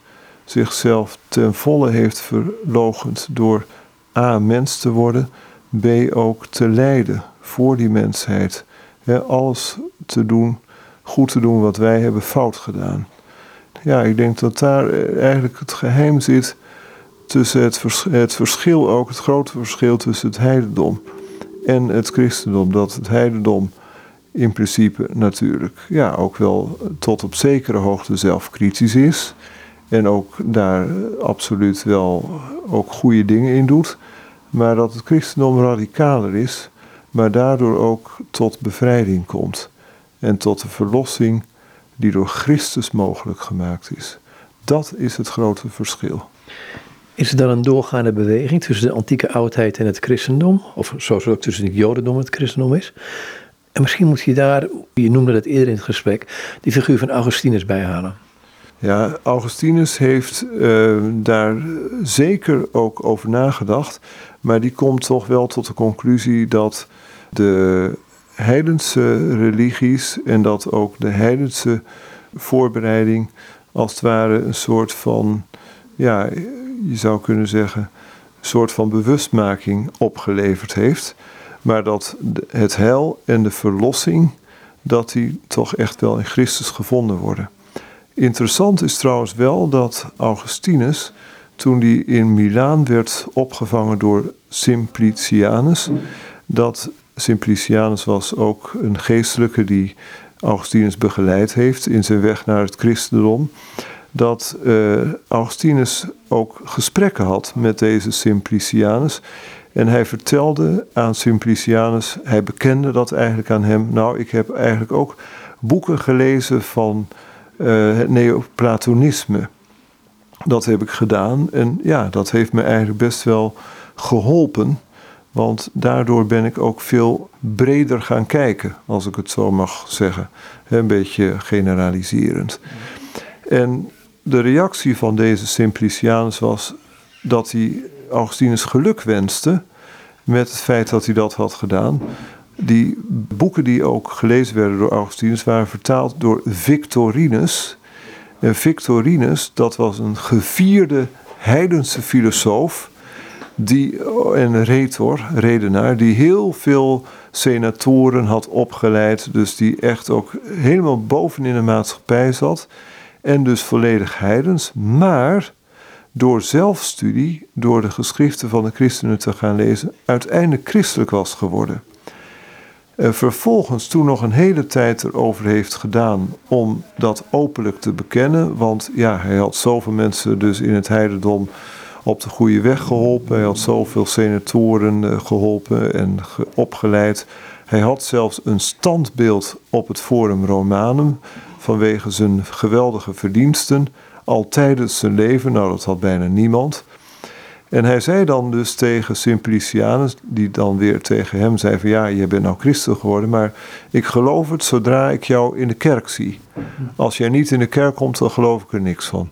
zichzelf ten volle heeft verlogend door A. mens te worden, B. ook te lijden voor die mensheid. alles te doen, goed te doen wat wij hebben fout gedaan. Ja, ik denk dat daar eigenlijk het geheim zit tussen het, het verschil ook, het grote verschil tussen het heidendom en het christendom. Dat het heidendom in principe natuurlijk ja, ook wel tot op zekere hoogte zelfkritisch is. En ook daar absoluut wel ook goede dingen in doet. Maar dat het christendom radicaler is, maar daardoor ook tot bevrijding komt. En tot de verlossing die door Christus mogelijk gemaakt is. Dat is het grote verschil. Is er dan een doorgaande beweging tussen de antieke oudheid en het christendom? Of zoals ook tussen het jodendom en het christendom is? En misschien moet je daar, je noemde dat eerder in het gesprek, die figuur van Augustinus bijhalen. Ja, Augustinus heeft uh, daar zeker ook over nagedacht. Maar die komt toch wel tot de conclusie dat de heidense religies en dat ook de heidense voorbereiding als het ware een soort van ja, je zou kunnen zeggen, een soort van bewustmaking opgeleverd heeft. Maar dat het heil en de verlossing, dat die toch echt wel in Christus gevonden worden. Interessant is trouwens wel dat Augustinus toen hij in Milaan werd opgevangen door Simplicianus. Dat Simplicianus was ook een geestelijke die Augustinus begeleid heeft in zijn weg naar het christendom. Dat uh, Augustinus ook gesprekken had met deze Simplicianus. En hij vertelde aan Simplicianus, hij bekende dat eigenlijk aan hem. Nou, ik heb eigenlijk ook boeken gelezen van het Neoplatonisme. Dat heb ik gedaan en ja, dat heeft me eigenlijk best wel geholpen. Want daardoor ben ik ook veel breder gaan kijken, als ik het zo mag zeggen. Een beetje generaliserend. En de reactie van deze Simplicianus was dat hij Augustinus geluk wenste met het feit dat hij dat had gedaan. Die boeken die ook gelezen werden door Augustinus waren vertaald door Victorinus. En Victorinus, dat was een gevierde heidense filosoof die, en retor, redenaar, die heel veel senatoren had opgeleid. Dus die echt ook helemaal bovenin de maatschappij zat. En dus volledig heidens. Maar door zelfstudie, door de geschriften van de christenen te gaan lezen, uiteindelijk christelijk was geworden. En vervolgens toen nog een hele tijd erover heeft gedaan om dat openlijk te bekennen. Want ja, hij had zoveel mensen dus in het heidendom op de goede weg geholpen. Hij had zoveel senatoren eh, geholpen en opgeleid. Hij had zelfs een standbeeld op het Forum Romanum vanwege zijn geweldige verdiensten. Al tijdens zijn leven, nou dat had bijna niemand. En hij zei dan dus tegen Simplicianus, die dan weer tegen hem zei van ja, je bent nou christen geworden, maar ik geloof het zodra ik jou in de kerk zie. Als jij niet in de kerk komt, dan geloof ik er niks van.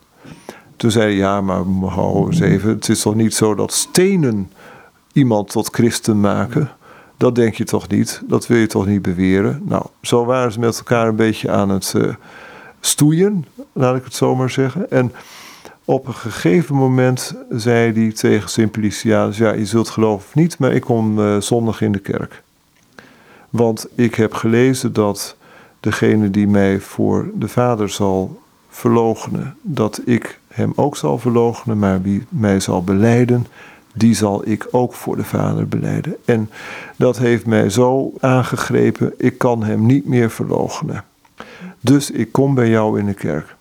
Toen zei hij, ja, maar hou eens even, het is toch niet zo dat stenen iemand tot christen maken? Dat denk je toch niet? Dat wil je toch niet beweren? Nou, zo waren ze met elkaar een beetje aan het uh, stoeien, laat ik het zo maar zeggen. En op een gegeven moment zei hij tegen Simplicianus: Ja, je zult geloven of niet, maar ik kom uh, zondag in de kerk. Want ik heb gelezen dat degene die mij voor de Vader zal verloochenen, dat ik hem ook zal verloochenen, maar wie mij zal beleiden, die zal ik ook voor de Vader beleiden. En dat heeft mij zo aangegrepen, ik kan hem niet meer verloochenen. Dus ik kom bij jou in de kerk.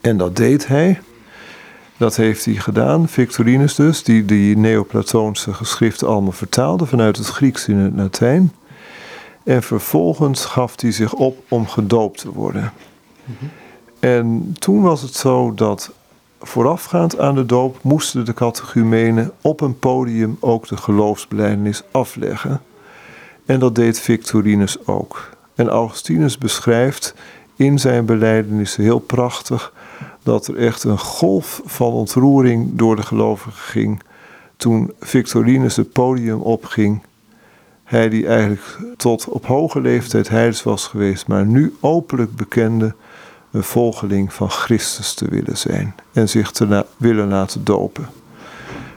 En dat deed hij. Dat heeft hij gedaan, Victorinus dus, die die Neoplatoonse geschriften allemaal vertaalde vanuit het Grieks in het Latijn. En vervolgens gaf hij zich op om gedoopt te worden. En toen was het zo dat voorafgaand aan de doop moesten de catechumenen op een podium ook de geloofsbelijdenis afleggen. En dat deed Victorinus ook. En Augustinus beschrijft in zijn belijdenis heel prachtig dat er echt een golf van ontroering door de gelovigen ging toen Victorinus het podium opging. Hij die eigenlijk tot op hoge leeftijd heids was geweest, maar nu openlijk bekende een volgeling van Christus te willen zijn en zich te willen laten dopen.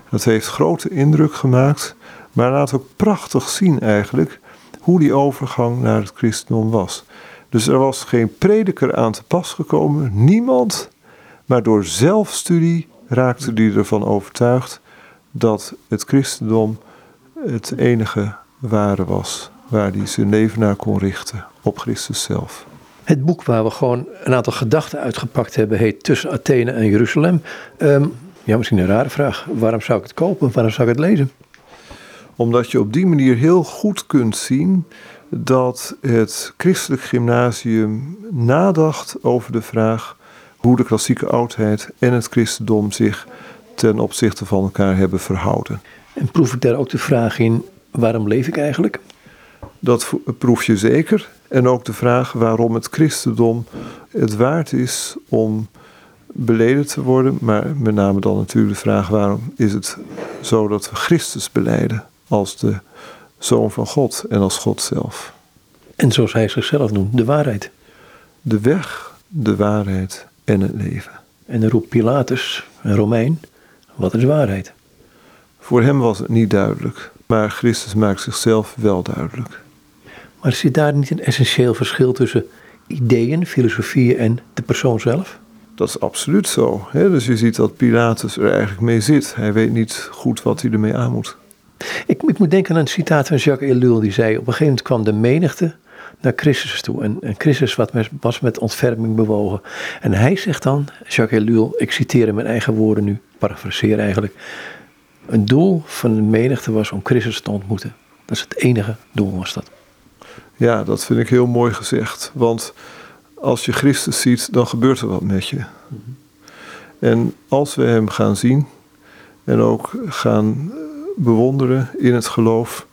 Dat heeft grote indruk gemaakt, maar laat ook prachtig zien eigenlijk hoe die overgang naar het christendom was. Dus er was geen prediker aan te pas gekomen, niemand, maar door zelfstudie raakte die ervan overtuigd dat het christendom het enige ware was waar hij zijn leven naar kon richten, op Christus zelf. Het boek waar we gewoon een aantal gedachten uitgepakt hebben heet Tussen Athene en Jeruzalem. Um, ja, misschien een rare vraag. Waarom zou ik het kopen? Waarom zou ik het lezen? Omdat je op die manier heel goed kunt zien dat het christelijk gymnasium nadacht over de vraag hoe de klassieke oudheid en het christendom zich ten opzichte van elkaar hebben verhouden. En proef ik daar ook de vraag in: waarom leef ik eigenlijk? Dat proef je zeker. En ook de vraag waarom het christendom het waard is om beleden te worden. Maar met name dan natuurlijk de vraag waarom is het zo dat we Christus beleiden als de Zoon van God en als God zelf. En zoals hij zichzelf noemt, de waarheid. De weg, de waarheid en het leven. En dan roept Pilatus, een Romein, wat is waarheid? Voor hem was het niet duidelijk, maar Christus maakt zichzelf wel duidelijk. Maar zit daar niet een essentieel verschil tussen ideeën, filosofieën en de persoon zelf? Dat is absoluut zo. Hè? Dus je ziet dat Pilatus er eigenlijk mee zit. Hij weet niet goed wat hij ermee aan moet. Ik, ik moet denken aan een citaat van Jacques Ellul. Die zei, op een gegeven moment kwam de menigte naar Christus toe. En, Christus wat met- was met ontferming bewogen. En hij zegt dan, Jacques Ellul, ik citeer in mijn eigen woorden nu, parafraseer eigenlijk. Een doel van de menigte was om Christus te ontmoeten. Dat is het enige doel was dat. Ja, dat vind ik heel mooi gezegd. Want als je Christus ziet, dan gebeurt er wat met je. En als we hem gaan zien en ook gaan bewonderen in het geloof,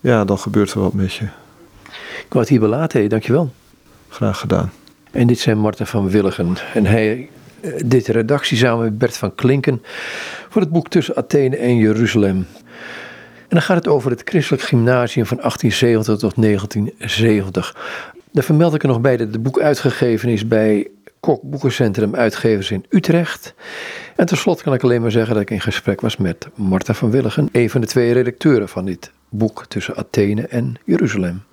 ja, dan gebeurt er wat met je. Ik wou het hier belaten, dankjewel. Graag gedaan. En dit zijn Marten van Willigen. En hij eh, dit de redactie samen met Bert van Klinken voor het boek Tussen Athene en Jeruzalem. En dan gaat het over het christelijk gymnasium van 1870 tot 1970. Daar vermeld ik er nog bij dat het boek uitgegeven is bij Kok Boekencentrum Uitgevers in Utrecht. En tenslotte kan ik alleen maar zeggen dat ik in gesprek was met Marta van Willigen, een van de twee redacteuren van dit boek Tussen Athene en Jeruzalem.